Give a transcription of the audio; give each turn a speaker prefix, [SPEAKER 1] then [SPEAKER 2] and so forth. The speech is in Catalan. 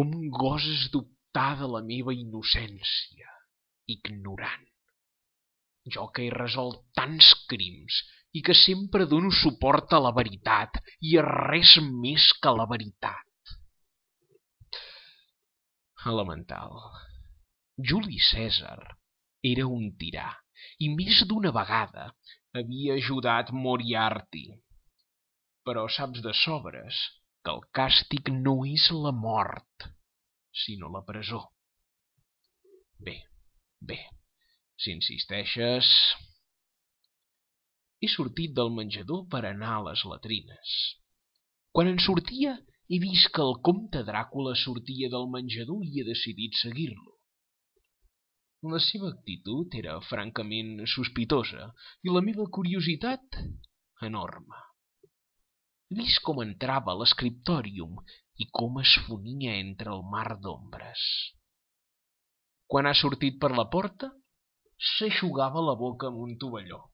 [SPEAKER 1] com goses dubtar de la meva innocència, ignorant. Jo que he resolt tants crims i que sempre dono suport a la veritat i a res més que la veritat. Elemental. Juli Cèsar era un tirà i més d'una vegada havia ajudat Moriarty. Però saps de sobres que el càstig no és la mort, sinó la presó. Bé, bé, si insisteixes... He sortit del menjador per anar a les latrines. Quan en sortia, he vist que el comte Dràcula sortia del menjador i he decidit seguir-lo. La seva actitud era francament sospitosa i la meva curiositat enorme. Vist com entrava a l'escriptòrium i com es fonia entre el mar d'ombres. Quan ha sortit per la porta, s'aixugava la boca amb un tovalló.